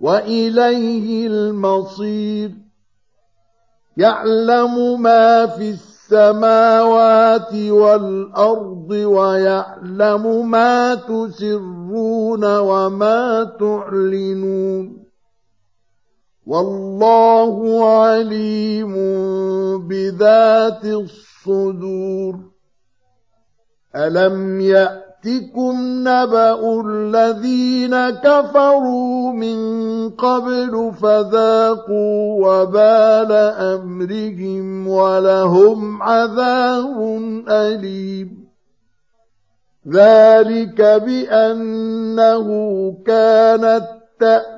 وإليه المصير. يعلم ما في السماوات والأرض ويعلم ما تسرون وما تعلنون. والله عليم بذات الصدور. ألم يأت يأتكم نبأ الذين كفروا من قبل فذاقوا وبال أمرهم ولهم عذاب أليم. ذلك بأنه كانت تأتي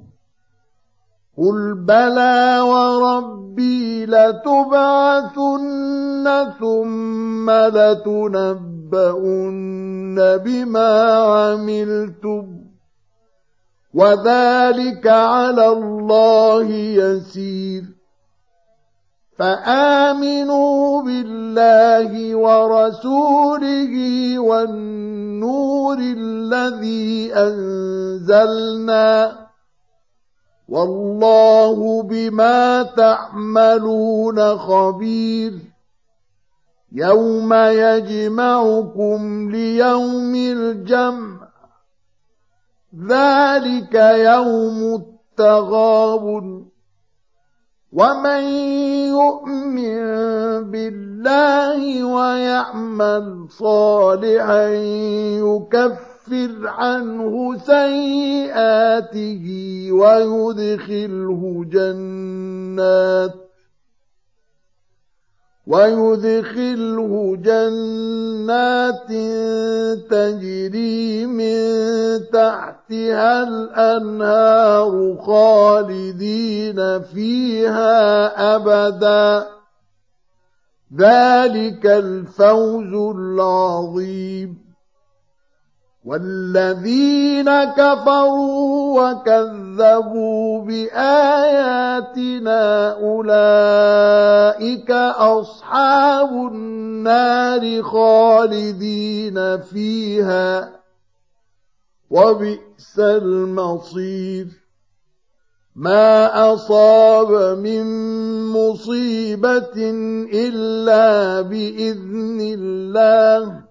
قل بلى وربي لتبعثن ثم لتنبؤن بما عملتم وذلك على الله يسير فامنوا بالله ورسوله والنور الذي انزلنا والله بما تعملون خبير. يوم يجمعكم ليوم الجمع. ذلك يوم التغاب ومن يؤمن بالله ويعمل صالحا يكفر يكفر عنه سيئاته ويدخله جنات ويدخله جنات تجري من تحتها الأنهار خالدين فيها أبدا. ذلك الفوز العظيم. والذين كفروا وكذبوا بآياتنا أولئك أصحاب النار خالدين فيها وبئس المصير. ما أصاب من مصيبة إلا بإذن الله.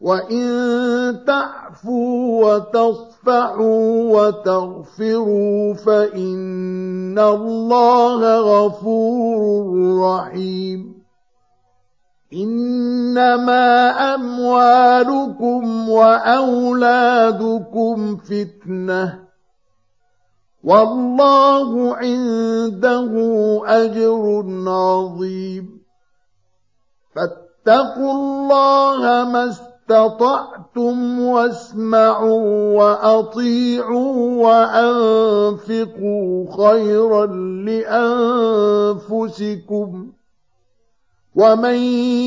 وان تعفوا وتصفحوا وتغفروا فان الله غفور رحيم انما اموالكم واولادكم فتنه والله عنده اجر عظيم فاتقوا الله ما استطعتم واسمعوا وأطيعوا وأنفقوا خيرا لأنفسكم ومن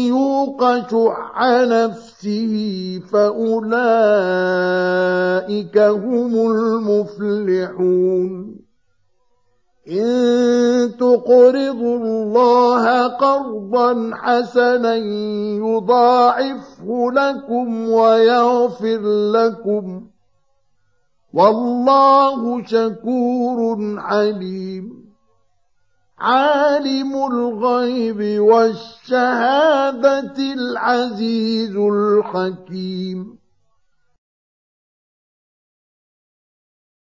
يوق شح نفسه فأولئك هم المفلحون إن تقرضوا الله قرضا حسنا يضاعفه لكم ويغفر لكم. والله شكور عليم. عالم الغيب والشهادة العزيز الحكيم.